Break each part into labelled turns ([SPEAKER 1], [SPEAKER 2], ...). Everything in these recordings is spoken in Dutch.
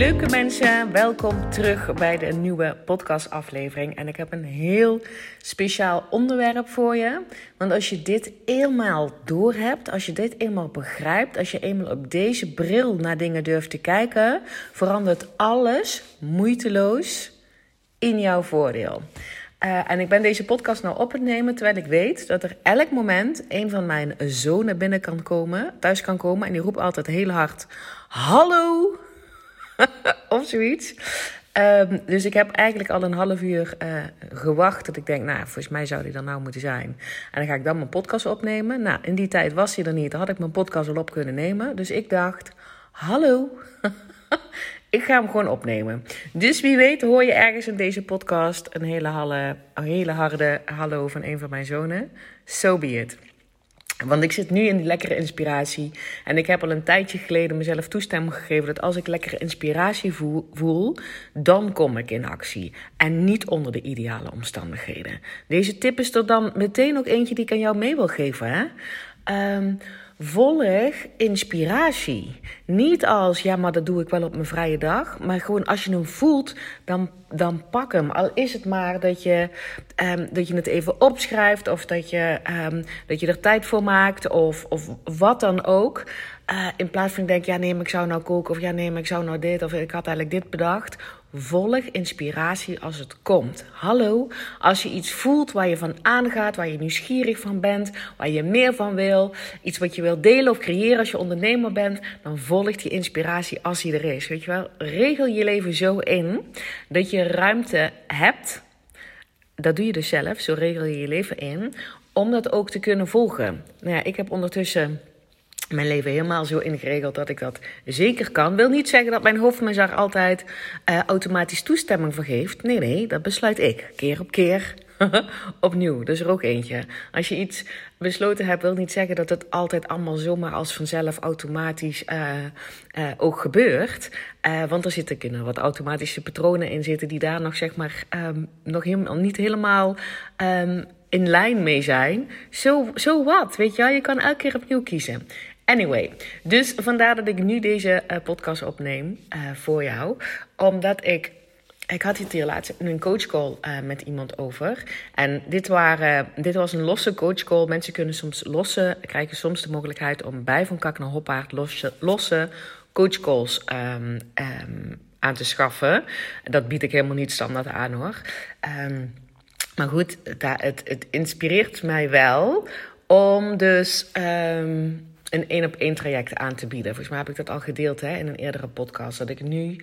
[SPEAKER 1] Leuke mensen. Welkom terug bij de nieuwe podcastaflevering. En ik heb een heel speciaal onderwerp voor je. Want als je dit eenmaal doorhebt, als je dit eenmaal begrijpt, als je eenmaal op deze bril naar dingen durft te kijken, verandert alles moeiteloos in jouw voordeel. Uh, en ik ben deze podcast nou op het nemen terwijl ik weet dat er elk moment een van mijn zonen binnen kan komen, thuis kan komen. En die roept altijd heel hard: Hallo! of zoiets. Um, dus ik heb eigenlijk al een half uur uh, gewacht. Dat ik denk, nou, volgens mij zou die er nou moeten zijn. En dan ga ik dan mijn podcast opnemen. Nou, in die tijd was hij er niet. Dan had ik mijn podcast al op kunnen nemen. Dus ik dacht, hallo. ik ga hem gewoon opnemen. Dus wie weet hoor je ergens in deze podcast een hele, halle, hele harde hallo van een van mijn zonen. So be it. Want ik zit nu in die lekkere inspiratie. En ik heb al een tijdje geleden mezelf toestemming gegeven dat als ik lekkere inspiratie voel, dan kom ik in actie. En niet onder de ideale omstandigheden. Deze tip is er dan meteen ook eentje die ik aan jou mee wil geven. Hè? Um, volg inspiratie. Niet als, ja, maar dat doe ik wel op mijn vrije dag. Maar gewoon als je hem voelt, dan, dan pak hem. Al is het maar dat je, um, dat je het even opschrijft. Of dat je, um, dat je er tijd voor maakt. Of, of wat dan ook. Uh, in plaats van denk, ja nee, ik zou nou koken. Of ja nee, ik zou nou dit. Of ik had eigenlijk dit bedacht. Volg inspiratie als het komt. Hallo, als je iets voelt waar je van aangaat, waar je nieuwsgierig van bent, waar je meer van wil, iets wat je wilt delen of creëren als je ondernemer bent, dan volg die inspiratie als die er is. Weet je wel, regel je leven zo in dat je ruimte hebt. Dat doe je dus zelf, zo regel je je leven in, om dat ook te kunnen volgen. Nou ja, ik heb ondertussen mijn leven helemaal zo ingeregeld dat ik dat zeker kan. Wil niet zeggen dat mijn hoofd daar altijd uh, automatisch toestemming voor geeft. Nee, nee, dat besluit ik. Keer op keer. Opnieuw, is er ook eentje. Als je iets besloten hebt, wil niet zeggen dat het altijd allemaal zomaar als vanzelf automatisch uh, uh, ook gebeurt. want er zitten kunnen wat automatische patronen in zitten die daar nog zeg maar um, nog helemaal niet helemaal um, in lijn mee zijn. Zo so wat, weet je wel? Je kan elke keer opnieuw kiezen. Anyway, dus vandaar dat ik nu deze uh, podcast opneem uh, voor jou. Omdat ik. Ik had het hier laatst een coachcall uh, met iemand over. En dit, waren, dit was een losse coachcall. Mensen kunnen soms losse, krijgen soms de mogelijkheid om bij Van Kak naar Hoppaard losse, losse coachcalls um, um, aan te schaffen. Dat bied ik helemaal niet standaard aan hoor. Um, maar goed, het, het inspireert mij wel om dus een één op één traject aan te bieden. Volgens mij heb ik dat al gedeeld hè, in een eerdere podcast. Dat ik nu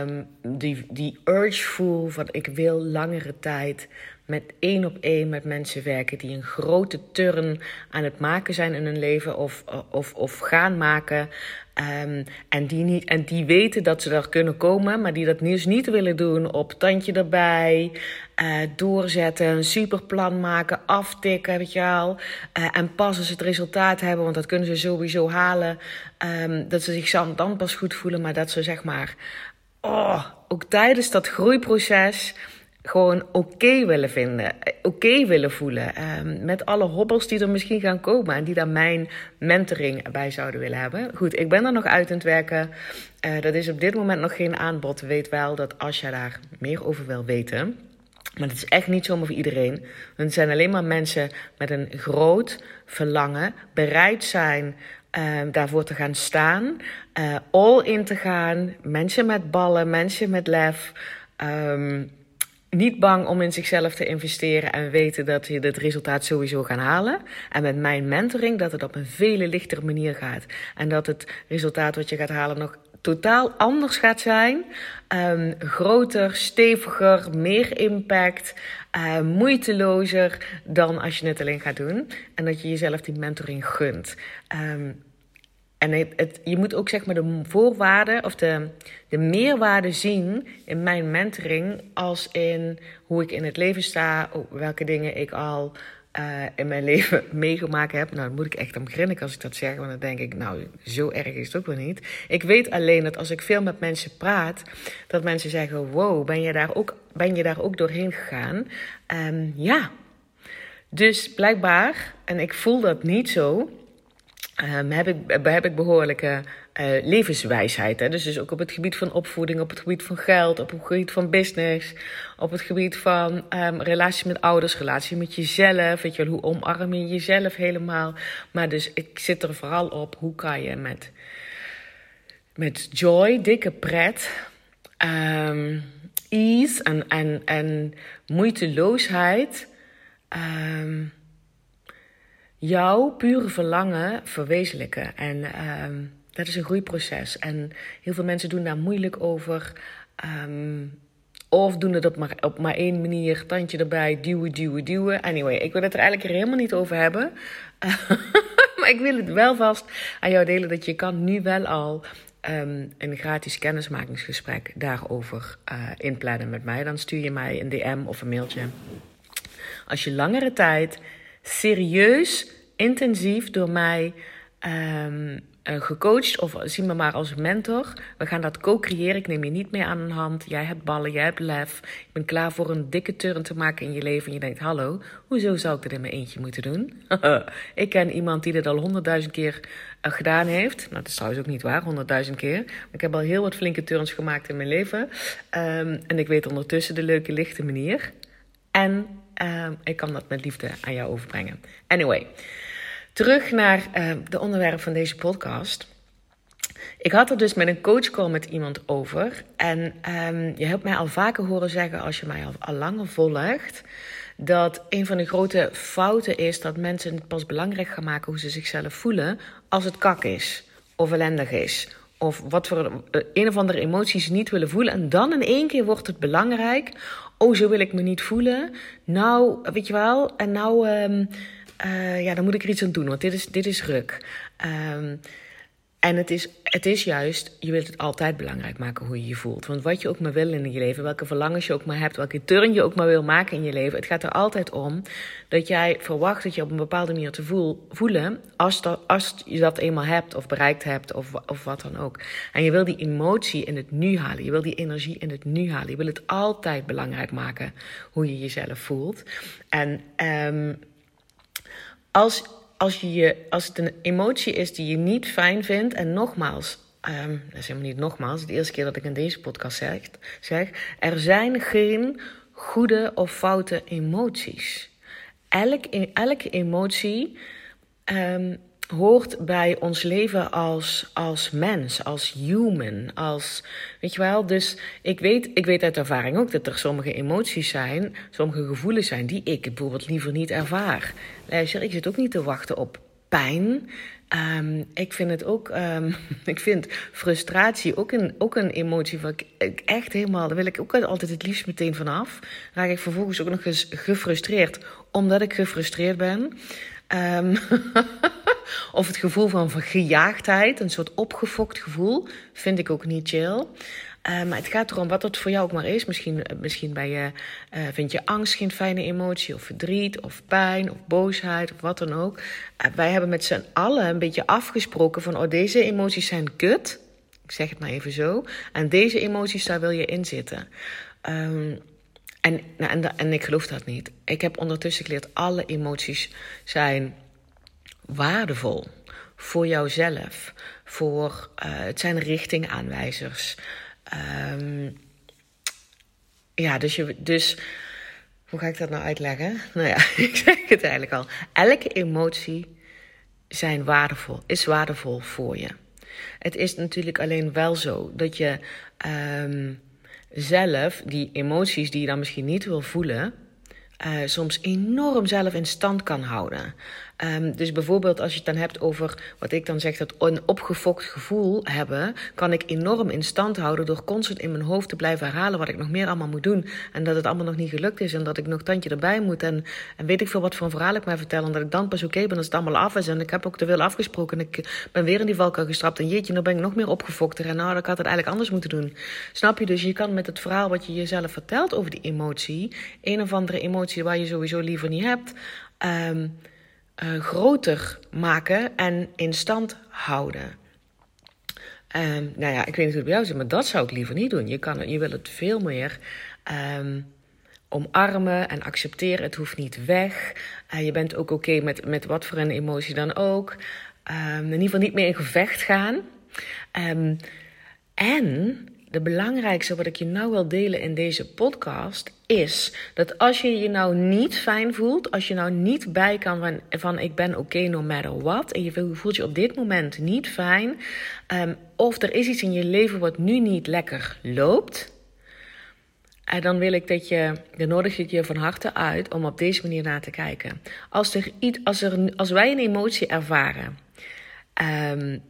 [SPEAKER 1] um, die, die urge voel van ik wil langere tijd met één op één met mensen werken die een grote turn aan het maken zijn in hun leven of, of, of gaan maken. Um, en, die niet, en die weten dat ze daar kunnen komen, maar die dat dus niet willen doen op tandje erbij, uh, doorzetten, een superplan maken, aftikken, weet je wel. Uh, en pas als ze het resultaat hebben, want dat kunnen ze sowieso halen, um, dat ze zich dan pas goed voelen, maar dat ze zeg maar, oh, ook tijdens dat groeiproces gewoon oké willen vinden, oké okay willen voelen. Um, met alle hobbels die er misschien gaan komen en die daar mijn mentoring bij zouden willen hebben. Goed, ik ben er nog uit aan het werken. Dat is op dit moment nog geen aanbod. Weet wel dat als je daar meer over wil weten. Maar het is echt niet zomaar voor iedereen. Het zijn alleen maar mensen met een groot verlangen, bereid zijn uh, daarvoor te gaan staan, uh, all in te gaan. Mensen met ballen, mensen met lef. Um, niet bang om in zichzelf te investeren en weten dat je het resultaat sowieso gaan halen. En met mijn mentoring dat het op een vele lichtere manier gaat. En dat het resultaat wat je gaat halen nog totaal anders gaat zijn. Um, groter, steviger, meer impact, uh, moeitelozer dan als je het alleen gaat doen. En dat je jezelf die mentoring gunt. Um, en het, je moet ook zeg maar de voorwaarden of de, de meerwaarde zien in mijn mentoring als in hoe ik in het leven sta, welke dingen ik al uh, in mijn leven meegemaakt heb. Nou, dan moet ik echt om grinniken als ik dat zeg, want dan denk ik, nou, zo erg is het ook wel niet. Ik weet alleen dat als ik veel met mensen praat, dat mensen zeggen, wow, ben je daar ook, ben je daar ook doorheen gegaan? Um, ja. Dus blijkbaar, en ik voel dat niet zo, um, heb, ik, heb ik behoorlijke uh, levenswijsheid. Hè? Dus, dus ook op het gebied van opvoeding, op het gebied van geld, op het gebied van business, op het gebied van um, relatie met ouders, relatie met jezelf. Weet je wel, hoe omarm je jezelf helemaal. Maar dus ik zit er vooral op, hoe kan je met, met joy, dikke pret, um, ease en, en, en moeiteloosheid... Um, jouw pure verlangen verwezenlijken. En um, dat is een groeiproces. En heel veel mensen doen daar moeilijk over. Um, of doen het op maar, op maar één manier, tandje erbij, duwen, duwen, duwen. Anyway, ik wil het er eigenlijk helemaal niet over hebben. maar ik wil het wel vast aan jou delen dat je kan nu wel al um, een gratis kennismakingsgesprek daarover uh, inplannen met mij. Dan stuur je mij een DM of een mailtje. Als je langere tijd serieus, intensief door mij um, gecoacht of zie me maar als mentor. We gaan dat co-creëren. Ik neem je niet meer aan een hand. Jij hebt ballen, jij hebt lef. Ik ben klaar voor een dikke turn te maken in je leven. En je denkt, hallo, hoezo zou ik dit in mijn eentje moeten doen? ik ken iemand die dit al honderdduizend keer uh, gedaan heeft. Nou, dat is trouwens ook niet waar, honderdduizend keer. Ik heb al heel wat flinke turns gemaakt in mijn leven. Um, en ik weet ondertussen de leuke, lichte manier. En uh, ik kan dat met liefde aan jou overbrengen. Anyway, terug naar uh, de onderwerp van deze podcast. Ik had er dus met een coachcall met iemand over. En um, je hebt mij al vaker horen zeggen, als je mij al, al langer volgt, dat een van de grote fouten is dat mensen het pas belangrijk gaan maken hoe ze zichzelf voelen als het kak is of ellendig is of wat voor eh, een of andere emoties niet willen voelen. En dan in één keer wordt het belangrijk. Oh, zo wil ik me niet voelen. Nou, weet je wel. En nou, um, uh, ja, dan moet ik er iets aan doen, want dit is, dit is ruk. Um, en het is, het is juist, je wilt het altijd belangrijk maken hoe je je voelt. Want wat je ook maar wil in je leven, welke verlangens je ook maar hebt, welke turn je ook maar wil maken in je leven, het gaat er altijd om dat jij verwacht dat je op een bepaalde manier te voel, voelen, als, dat, als je dat eenmaal hebt of bereikt hebt of, of wat dan ook. En je wil die emotie in het nu halen, je wil die energie in het nu halen. Je wil het altijd belangrijk maken hoe je jezelf voelt. En um, als als, je, als het een emotie is die je niet fijn vindt, en nogmaals, um, dat is helemaal niet nogmaals, de eerste keer dat ik in deze podcast zeg, zeg er zijn geen goede of foute emoties. Elk, elke emotie um, hoort bij ons leven als, als mens, als human, als, weet je wel, dus ik weet, ik weet uit ervaring ook dat er sommige emoties zijn, sommige gevoelens zijn die ik bijvoorbeeld liever niet ervaar. Luister, ik zit ook niet te wachten op pijn. Um, ik vind het ook, um, ik vind frustratie ook een, ook een emotie waar ik echt helemaal, daar wil ik ook altijd het liefst meteen vanaf. Raak ik vervolgens ook nog eens gefrustreerd, omdat ik gefrustreerd ben. Um, of het gevoel van gejaagdheid, een soort opgefokt gevoel, vind ik ook niet chill. Uh, maar het gaat erom wat dat voor jou ook maar is. Misschien, eh, misschien bij je, uh, vind je angst geen fijne emotie, of verdriet, of pijn, of boosheid, of wat dan ook. Uh, wij hebben met z'n allen een beetje afgesproken van, oh, deze emoties zijn kut. Ik zeg het maar even zo. En deze emoties, daar wil je in zitten. Um, en, nou, en, en ik geloof dat niet. Ik heb ondertussen geleerd, alle emoties zijn waardevol voor jouzelf. Voor, uh, het zijn richtingaanwijzers. Um, ja, dus, je, dus hoe ga ik dat nou uitleggen? Nou ja, ik zeg het eigenlijk al. Elke emotie zijn waardevol, is waardevol voor je. Het is natuurlijk alleen wel zo dat je um, zelf die emoties die je dan misschien niet wil voelen, uh, soms enorm zelf in stand kan houden. Ehm, dus bijvoorbeeld als je het dan hebt over wat ik dan zeg, dat een opgefokt gevoel hebben, kan ik enorm in stand houden door constant in mijn hoofd te blijven herhalen wat ik nog meer allemaal moet doen. En dat het allemaal nog niet gelukt is en dat ik nog tandje erbij moet. En, en weet ik veel wat voor een verhaal ik mij vertel. En dat ik dan pas oké ben als het allemaal af is. En ik heb ook te veel afgesproken. En ik ben weer in die valkuil gestrapt. En jeetje, nou ben ik nog meer opgefokter. En nou, ik had het eigenlijk anders moeten doen. Snap je? Dus je kan met het verhaal wat je jezelf vertelt over die emotie, een of andere emotie waar je sowieso liever niet hebt. Um, uh, groter maken en in stand houden. Um, nou ja, ik weet niet hoe het bij jou zit, maar dat zou ik liever niet doen. Je, kan, je wil het veel meer um, omarmen en accepteren. Het hoeft niet weg. Uh, je bent ook oké met, met wat voor een emotie dan ook. Um, in ieder geval niet meer in gevecht gaan. en de belangrijkste wat ik je nou wil delen in deze podcast is dat als je je nou niet fijn voelt, als je nou niet bij kan van, van ik ben oké no matter what, en je voelt je op dit moment niet fijn, um, of er is iets in je leven wat nu niet lekker loopt, en dan wil ik dat je, dan nodig ik je van harte uit om op deze manier naar te kijken. Als, er iets, als, er, als wij een emotie ervaren, um,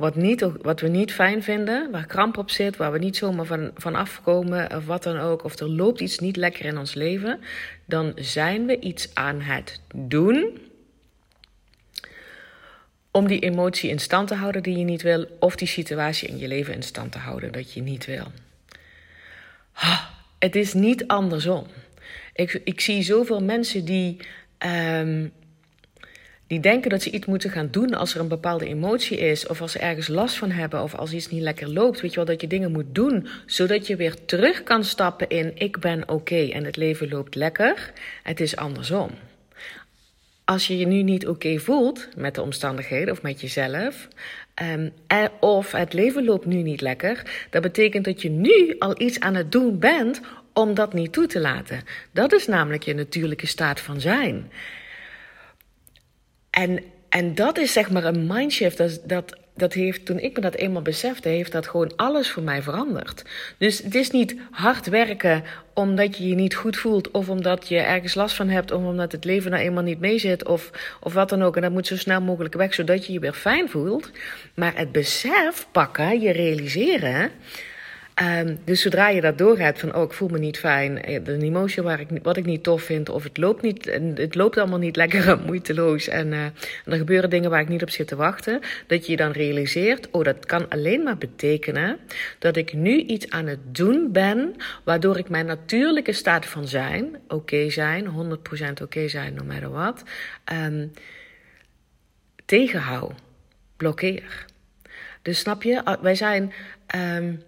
[SPEAKER 1] wat, niet, wat we niet fijn vinden, waar kramp op zit, waar we niet zomaar van, van afkomen of wat dan ook, of er loopt iets niet lekker in ons leven, dan zijn we iets aan het doen om die emotie in stand te houden die je niet wil, of die situatie in je leven in stand te houden dat je niet wil. Het is niet andersom. Ik, ik zie zoveel mensen die um, die denken dat ze iets moeten gaan doen als er een bepaalde emotie is, of als ze ergens last van hebben, of als iets niet lekker loopt. Weet je wel, dat je dingen moet doen, zodat je weer terug kan stappen in: ik ben oké en het leven loopt lekker. Het is andersom. Als je je nu niet oké voelt met de omstandigheden of met jezelf, um, of het leven loopt nu niet lekker, dat betekent dat je nu al iets aan het doen bent om dat niet toe te laten. Dat is namelijk je natuurlijke staat van zijn. En, en dat is zeg maar een mindshift. Dat, dat, dat heeft, toen ik me dat eenmaal besefte, heeft dat gewoon alles voor mij veranderd. Dus het is niet hard werken omdat je je niet goed voelt, of omdat je ergens last van hebt, of omdat het leven nou eenmaal niet meezit, of, of wat dan ook. En dat moet zo snel mogelijk weg, zodat je je weer fijn voelt. Maar het besef pakken, je realiseren Um, dus zodra je dat doorgaat van, oh, ik voel me niet fijn, eh, een emotie waar ik, wat ik niet tof vind, of het loopt, niet, het loopt allemaal niet lekker moeiteloos en, uh, en er gebeuren dingen waar ik niet op zit te wachten, dat je je dan realiseert, oh, dat kan alleen maar betekenen dat ik nu iets aan het doen ben, waardoor ik mijn natuurlijke staat van zijn, oké zijn, 100% oké zijn, no matter what, um, tegenhoud, blokkeer. Dus snap je, wij zijn. Um,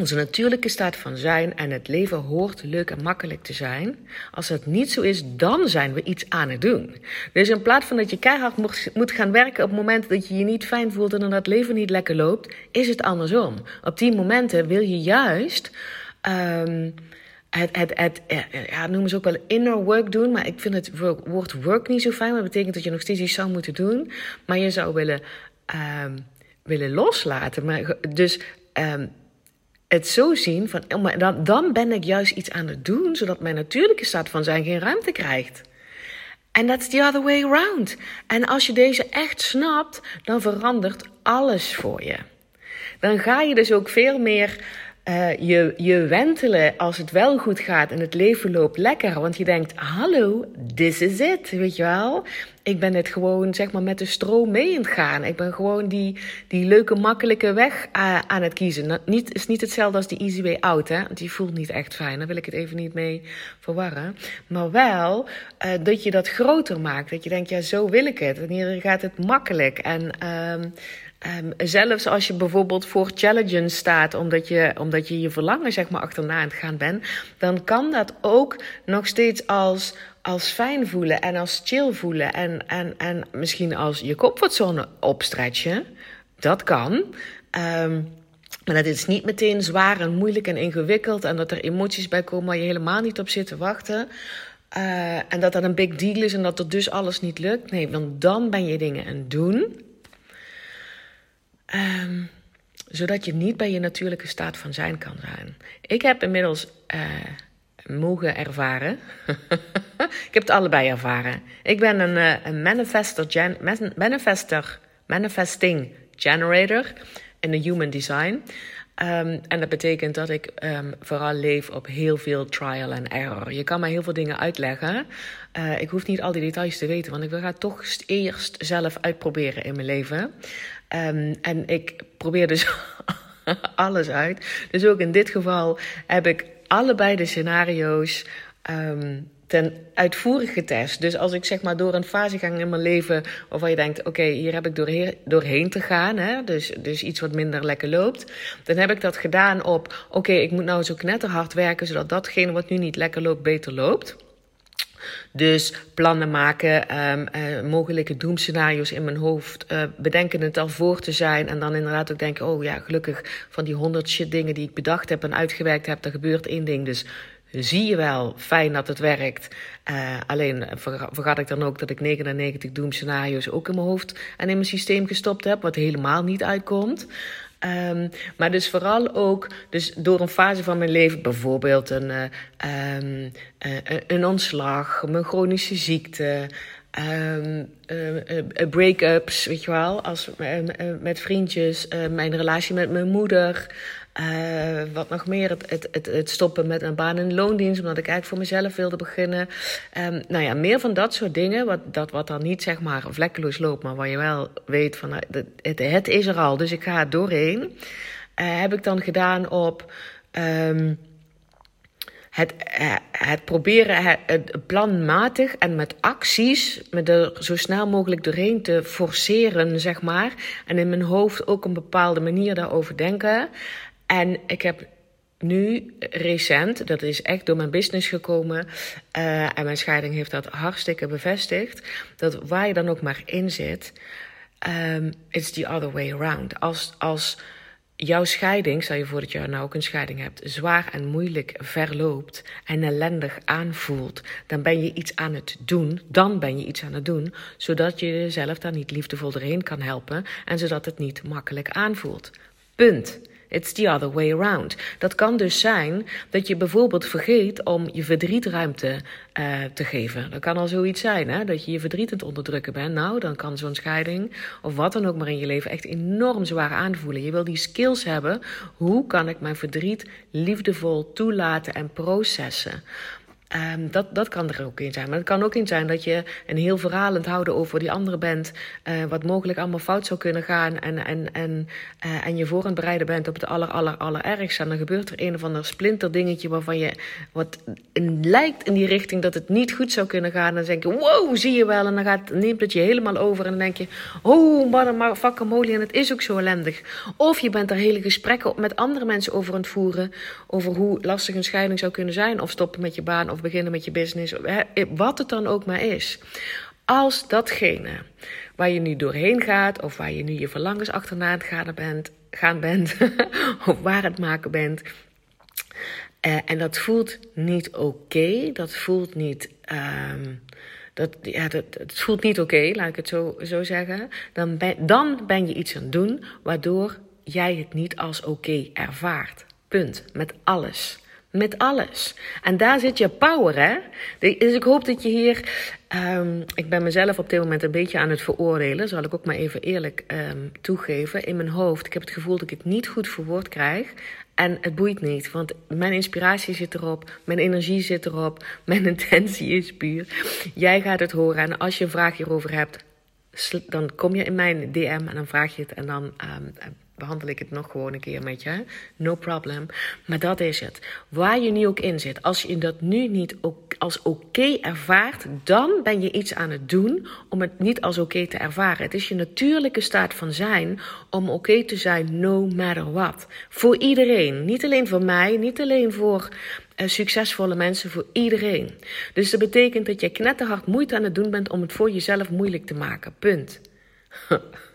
[SPEAKER 1] onze natuurlijke staat van zijn en het leven hoort leuk en makkelijk te zijn. Als dat niet zo is, dan zijn we iets aan het doen. Dus in plaats van dat je keihard moet gaan werken op het moment dat je je niet fijn voelt en dat het leven niet lekker loopt, is het andersom. Op die momenten wil je juist. Um, het, het, het, ja, noemen ze ook wel inner work doen. Maar ik vind het woord work niet zo fijn. Maar dat betekent dat je nog steeds iets zou moeten doen. Maar je zou willen, um, willen loslaten. Maar, dus um, het zo zien van, oh, dan, dan ben ik juist iets aan het doen, zodat mijn natuurlijke staat van zijn geen ruimte krijgt. En that's the other way around. En als je deze echt snapt, dan verandert alles voor je. Dan ga je dus ook veel meer uh, je, je wentelen als het wel goed gaat en het leven loopt lekker. Want je denkt, hallo, this is it, weet je wel. Ik ben het gewoon, zeg maar, met de stroom mee aan het gaan. Ik ben gewoon die, die leuke, makkelijke weg uh, aan het kiezen. Niet, is niet hetzelfde als die easy way out, hè. Die voelt niet echt fijn, daar wil ik het even niet mee verwarren. Maar wel uh, dat je dat groter maakt. Dat je denkt, ja, zo wil ik het. Wanneer gaat het makkelijk. En... Um, Um, zelfs als je bijvoorbeeld voor challenges staat, omdat je, omdat je je verlangen zeg maar achterna aan het gaan bent, dan kan dat ook nog steeds als, als fijn voelen en als chill voelen en, en, en misschien als je comfortzone opstretchen. Dat kan. Um, maar dat is niet meteen zwaar en moeilijk en ingewikkeld en dat er emoties bij komen waar je helemaal niet op zit te wachten. Uh, en dat dat een big deal is en dat er dus alles niet lukt. Nee, want dan ben je dingen aan doen Um, zodat je niet bij je natuurlijke staat van zijn kan zijn. Ik heb inmiddels uh, mogen ervaren. ik heb het allebei ervaren. Ik ben een, uh, een manifester, gen, manifesting generator in de human design. Um, en dat betekent dat ik um, vooral leef op heel veel trial and error. Je kan mij heel veel dingen uitleggen. Uh, ik hoef niet al die details te weten, want ik wil het toch eerst zelf uitproberen in mijn leven. Um, en ik probeer dus alles uit. Dus ook in dit geval heb ik allebei de scenario's um, ten uitvoerig getest. Dus als ik zeg maar door een fase ga in mijn leven waarvan je denkt: oké, hier heb ik doorheen, doorheen te gaan, hè? Dus, dus iets wat minder lekker loopt, dan heb ik dat gedaan op: oké, ik moet nou zo knetterhard werken zodat datgene wat nu niet lekker loopt, beter loopt. Dus plannen maken, um, uh, mogelijke doemscenario's in mijn hoofd, uh, bedenken het al voor te zijn. En dan inderdaad ook denken: oh ja, gelukkig van die honderd shit dingen die ik bedacht heb en uitgewerkt heb, er gebeurt één ding. Dus zie je wel, fijn dat het werkt. Uh, alleen vergat ik dan ook dat ik 99 doemscenario's ook in mijn hoofd en in mijn systeem gestopt heb, wat helemaal niet uitkomt. Um, maar dus vooral ook dus door een fase van mijn leven, bijvoorbeeld een, uh, um, uh, een ontslag, mijn chronische ziekte, um, break-ups, weet je wel, als, met vriendjes, mijn relatie met mijn moeder. Wat nog meer, het, het, het, stoppen met een baan in loondienst, omdat ik eigenlijk voor mezelf wilde beginnen. Um, nou ja, meer van dat soort dingen, wat, dat, wat dan niet zeg maar vlekkeloos loopt, maar waar je wel weet van het, het, het is er al, dus ik ga het doorheen. Heb ik dan gedaan op. het, eh, het proberen het, planmatig en met acties, met er zo snel mogelijk doorheen te forceren, zeg maar. En in mijn hoofd ook een bepaalde manier daarover denken. En ik heb nu recent, dat is echt door mijn business gekomen. Uh, en mijn scheiding heeft dat hartstikke bevestigd. Dat waar je dan ook maar in zit, um, it's the other way around. Als, als jouw scheiding, stel je voor dat je nou ook een scheiding hebt, zwaar en moeilijk verloopt en ellendig aanvoelt, dan ben je iets aan het doen. Dan ben je iets aan het doen, zodat je jezelf daar niet liefdevol doorheen kan helpen en zodat het niet makkelijk aanvoelt. Punt. It's the other way around. Dat kan dus zijn dat je bijvoorbeeld vergeet om je verdriet ruimte uh, te geven. Dat kan al zoiets zijn, hè? dat je je verdriet aan onderdrukken bent. Nou, dan kan zo'n scheiding of wat dan ook maar in je leven echt enorm zwaar aanvoelen. Je wil die skills hebben. Hoe kan ik mijn verdriet liefdevol toelaten en processen? Um, dat, dat kan er ook in zijn. Maar het kan ook in zijn dat je een heel het houden over die andere bent. Uh, wat mogelijk allemaal fout zou kunnen gaan. En, en, en, uh, en je voor aan bereiden bent op het aller, aller, allerergste. En dan gebeurt er een of ander splinter dingetje waarvan je wat lijkt in die richting dat het niet goed zou kunnen gaan. En dan denk je, wow, zie je wel. En dan gaat, neemt het je helemaal over. En dan denk je, oh, maar, maar fucking en het is ook zo ellendig. Of je bent er hele gesprekken met andere mensen over aan het voeren. Over hoe lastig een scheiding zou kunnen zijn. Of stoppen met je baan. Of of beginnen met je business, wat het dan ook maar is. Als datgene waar je nu doorheen gaat, of waar je nu je verlangens achterna het gaan bent, gaan bent of waar het maken bent. Uh, en dat voelt niet oké, dat voelt niet. Um, dat, ja, dat, het voelt niet oké, laat ik het zo, zo zeggen. Dan ben, dan ben je iets aan het doen waardoor jij het niet als oké ervaart. Punt. Met alles. Met alles. En daar zit je power, hè? Dus ik hoop dat je hier. Um, ik ben mezelf op dit moment een beetje aan het veroordelen. Zal ik ook maar even eerlijk um, toegeven. In mijn hoofd. Ik heb het gevoel dat ik het niet goed verwoord krijg. En het boeit niet, want mijn inspiratie zit erop, mijn energie zit erop, mijn intentie is puur. Jij gaat het horen en als je een vraag hierover hebt, dan kom je in mijn DM en dan vraag je het en dan um, behandel ik het nog gewoon een keer met je. No problem. Maar dat is het. Waar je nu ook in zit. Als je dat nu niet als oké ervaart, dan ben je iets aan het doen om het niet als oké te ervaren. Het is je natuurlijke staat van zijn om oké te zijn, no matter what. Voor iedereen. Niet alleen voor mij, niet alleen voor uh, succesvolle mensen, voor iedereen. Dus dat betekent dat je knetterhard moeite aan het doen bent om het voor jezelf moeilijk te maken. Punt.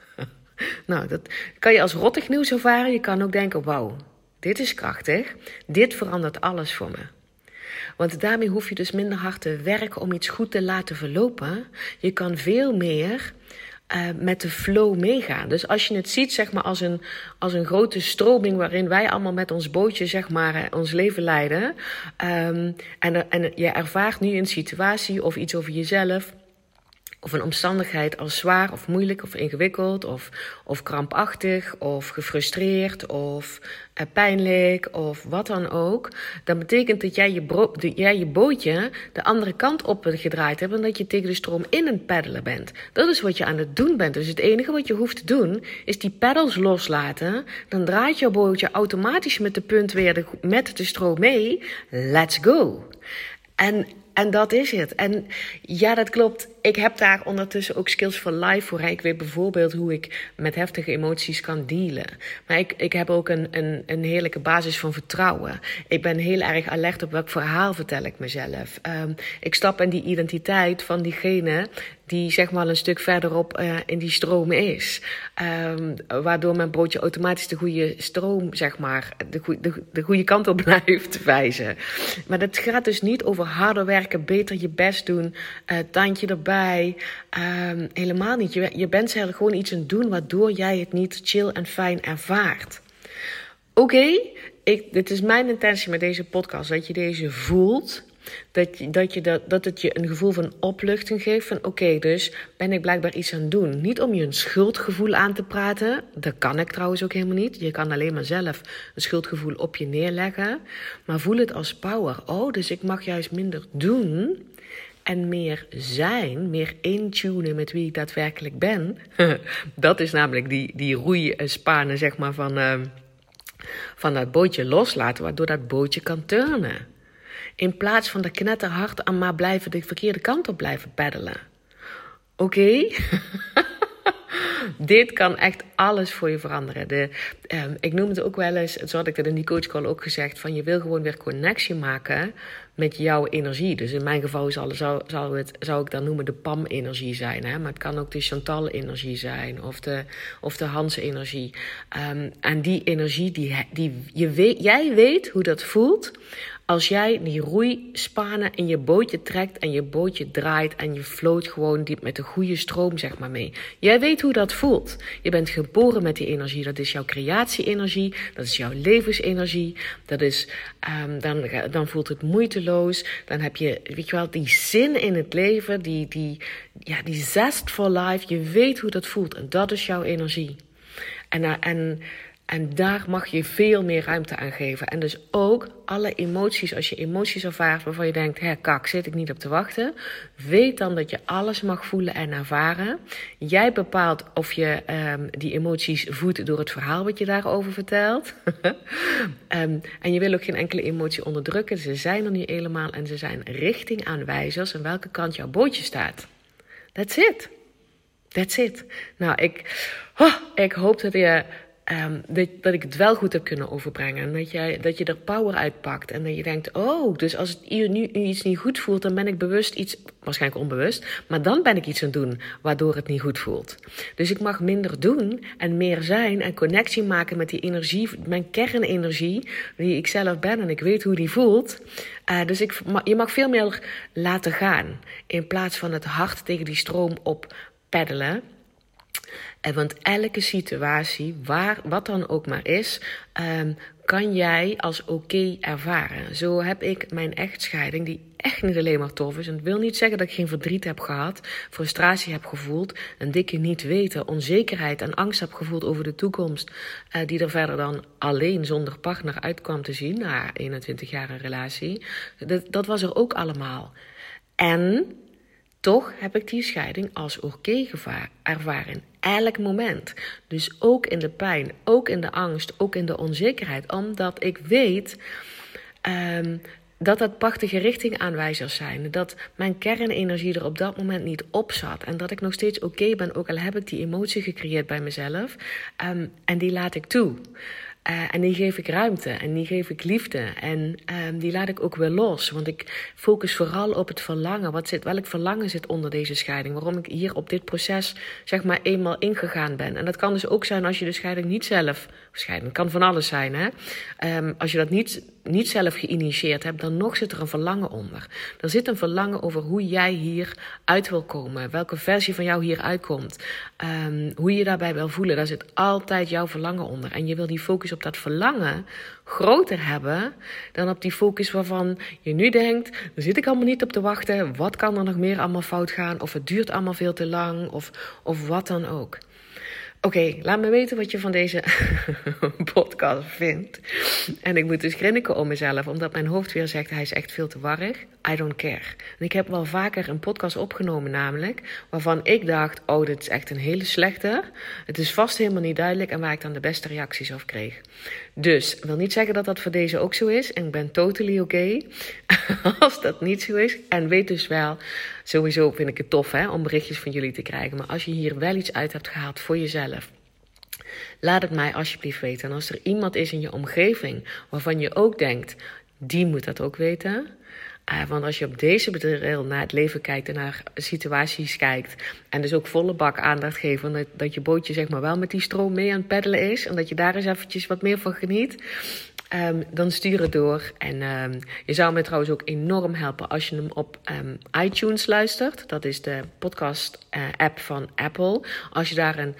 [SPEAKER 1] Nou, dat kan je als rottig nieuws ervaren. Je kan ook denken: wauw, dit is krachtig. Dit verandert alles voor me. Want daarmee hoef je dus minder hard te werken om iets goed te laten verlopen. Je kan veel meer uh, met de flow meegaan. Dus als je het ziet, zeg maar, als een, als een grote stroming waarin wij allemaal met ons bootje, zeg maar, ons leven leiden. Um, en, en je ervaart nu een situatie of iets over jezelf of een omstandigheid als zwaar of moeilijk of ingewikkeld of, of krampachtig of gefrustreerd of uh, pijnlijk of wat dan ook, dan betekent dat jij je, jij je bootje de andere kant op gedraaid hebt en dat je tegen de stroom in een peddelen bent. Dat is wat je aan het doen bent. Dus het enige wat je hoeft te doen is die peddels loslaten. Dan draait jouw bootje automatisch met de punt weer met de stroom mee. Let's go. En en dat is het. En ja, dat klopt. Ik heb daar ondertussen ook skills for life voor. Ik weet bijvoorbeeld hoe ik met heftige emoties kan dealen. Maar ik, ik heb ook een, een, een heerlijke basis van vertrouwen. Ik ben heel erg alert op welk verhaal vertel ik mezelf. Um, ik stap in die identiteit van diegene die zeg maar een stuk verderop uh, in die stroom is. Um, waardoor mijn broodje automatisch de goede stroom, zeg maar, de, de, de goede kant op blijft wijzen. Maar dat gaat dus niet over harder werken, beter je best doen, uh, tandje erbij. Um, helemaal niet. Je, je bent gewoon iets aan het doen waardoor jij het niet chill en fijn ervaart. Oké, dit is mijn intentie met deze podcast, dat je deze voelt dat, je, dat, je dat, dat het je een gevoel van opluchting geeft. Van oké, dus ben ik blijkbaar iets aan het doen. Niet om je een schuldgevoel aan te praten. Dat kan ik trouwens ook helemaal niet. Je kan alleen maar zelf een schuldgevoel op je neerleggen. Maar voel het als power. Oh, dus ik mag juist minder doen. En meer zijn, meer intunen met wie ik daadwerkelijk ben. dat is namelijk die, die roeispanen, zeg maar, van, uh, van dat bootje loslaten. Waardoor dat bootje kan turnen. In plaats van de knetterhard aan maar blijven de verkeerde kant op blijven peddelen. Oké? Dit kan echt alles voor je veranderen. De, um, ik noem het ook wel eens, zo had ik dat in die coachcall ook gezegd, van je wil gewoon weer connectie maken met jouw energie. Dus in mijn geval zou, het, zou ik dan noemen de PAM-energie zijn. Hè? Maar het kan ook de Chantal-energie zijn of de, of de Hans-energie. Um, en die energie, die, die, je weet, jij weet hoe dat voelt als jij die roeispanen in je bootje trekt en je bootje draait en je floot gewoon diep met de goede stroom zeg maar mee. Jij weet hoe dat voelt. Je bent geboren met die energie. Dat is jouw creatie-energie. Dat is jouw levensenergie. Dat is, um, dan, dan voelt het moeiteloos. Dan heb je, weet je wel, die zin in het leven, die, die, ja, die zest for life. Je weet hoe dat voelt en dat is jouw energie. En, eh, en en daar mag je veel meer ruimte aan geven. En dus ook alle emoties, als je emoties ervaart waarvan je denkt: hé, kak, zit ik niet op te wachten. Weet dan dat je alles mag voelen en ervaren. Jij bepaalt of je um, die emoties voedt door het verhaal wat je daarover vertelt. um, en je wil ook geen enkele emotie onderdrukken. Ze zijn er nu helemaal en ze zijn richtingaanwijzers aan welke kant jouw bootje staat. That's it. That's it. Nou, ik, oh, ik hoop dat je Um, dat, dat, ik het wel goed heb kunnen overbrengen. En dat, jij, dat je er power uitpakt. En dat je denkt: oh, dus als het nu, iets niet goed voelt, dan ben ik bewust iets, waarschijnlijk onbewust, maar dan ben ik iets aan het doen waardoor het niet goed voelt. Dus ik mag minder doen en meer zijn en connectie maken met die energie, mijn kernenergie, die ik zelf ben en ik weet hoe die voelt. Uh, dus ik, je mag veel meer laten gaan in plaats van het hart tegen die stroom op peddelen. En want elke situatie, waar, wat dan ook maar is, um, kan jij als oké ervaren. Zo heb ik mijn echtscheiding, die echt niet alleen maar tof is. En het wil niet zeggen dat ik geen verdriet heb gehad, frustratie heb gevoeld, een dikke niet weten, onzekerheid en angst heb gevoeld over de toekomst, uh, die er verder dan alleen zonder partner uitkwam te zien na 21 jaar een relatie. Dat, dat was er ook allemaal. En toch heb ik die scheiding als oké ervaren. Elk moment. Dus ook in de pijn, ook in de angst, ook in de onzekerheid. Omdat ik weet um, dat dat prachtige richtingaanwijzers zijn. Dat mijn kernenergie er op dat moment niet op zat. En dat ik nog steeds oké ben, ook al heb ik die emotie gecreëerd bij mezelf. Um, en die laat ik toe. Uh, en die geef ik ruimte en die geef ik liefde. En um, die laat ik ook weer los. Want ik focus vooral op het verlangen. Wat zit, welk verlangen zit onder deze scheiding? Waarom ik hier op dit proces zeg maar eenmaal ingegaan ben. En dat kan dus ook zijn als je de scheiding niet zelf. Scheiding kan van alles zijn, hè? Um, als je dat niet niet zelf geïnitieerd hebt, dan nog zit er een verlangen onder. Er zit een verlangen over hoe jij hier uit wil komen, welke versie van jou hier uitkomt, um, hoe je daarbij wil voelen. Daar zit altijd jouw verlangen onder. En je wil die focus op dat verlangen groter hebben dan op die focus waarvan je nu denkt: daar zit ik allemaal niet op te wachten. Wat kan er nog meer allemaal fout gaan? Of het duurt allemaal veel te lang, of, of wat dan ook. Oké, laat me weten wat je van deze podcast vindt. En ik moet dus grinniken om mezelf, omdat mijn hoofd weer zegt: hij is echt veel te warrig. I don't care. En ik heb wel vaker een podcast opgenomen, namelijk, waarvan ik dacht: oh, dit is echt een hele slechte. Het is vast helemaal niet duidelijk en waar ik dan de beste reacties op kreeg. Dus, wil niet zeggen dat dat voor deze ook zo is. En ik ben totally oké okay als dat niet zo is. En weet dus wel, sowieso vind ik het tof hè, om berichtjes van jullie te krijgen. Maar als je hier wel iets uit hebt gehaald voor jezelf. Laat het mij alsjeblieft weten. En als er iemand is in je omgeving waarvan je ook denkt, die moet dat ook weten. Uh, want als je op deze bedrijf naar het leven kijkt en naar situaties kijkt. En dus ook volle bak aandacht geeft. Dat, dat je bootje zeg maar wel met die stroom mee aan het peddelen is. En dat je daar eens eventjes wat meer van geniet. Um, dan stuur het door. En um, je zou me trouwens ook enorm helpen als je hem op um, iTunes luistert. Dat is de podcast-app uh, van Apple. Als je daar een,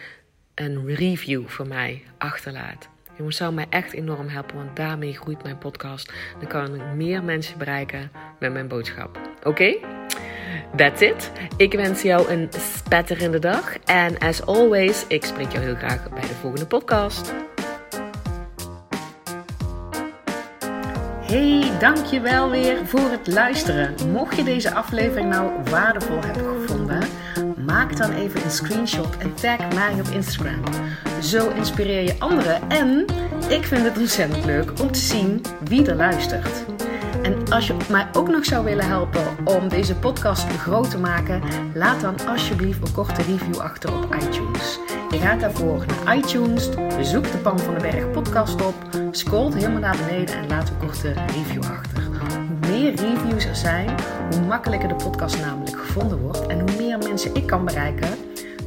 [SPEAKER 1] een review voor mij achterlaat. Jongens, zou mij echt enorm helpen, want daarmee groeit mijn podcast. Dan kan ik meer mensen bereiken met mijn boodschap. Oké? Okay? That's it. Ik wens jou een spetterende dag. En as always, ik spreek jou heel graag bij de volgende podcast. Hey, dankjewel weer voor het luisteren. Mocht je deze aflevering nou waardevol hebben gevonden, maak dan even een screenshot en tag mij op Instagram. Zo inspireer je anderen en ik vind het ontzettend leuk om te zien wie er luistert. En als je mij ook nog zou willen helpen om deze podcast groot te maken, laat dan alsjeblieft een korte review achter op iTunes. Je gaat daarvoor naar iTunes, zoek de Pan van de Berg podcast op, scrolt helemaal naar beneden en laat een korte review achter. Hoe meer reviews er zijn, hoe makkelijker de podcast namelijk gevonden wordt en hoe meer mensen ik kan bereiken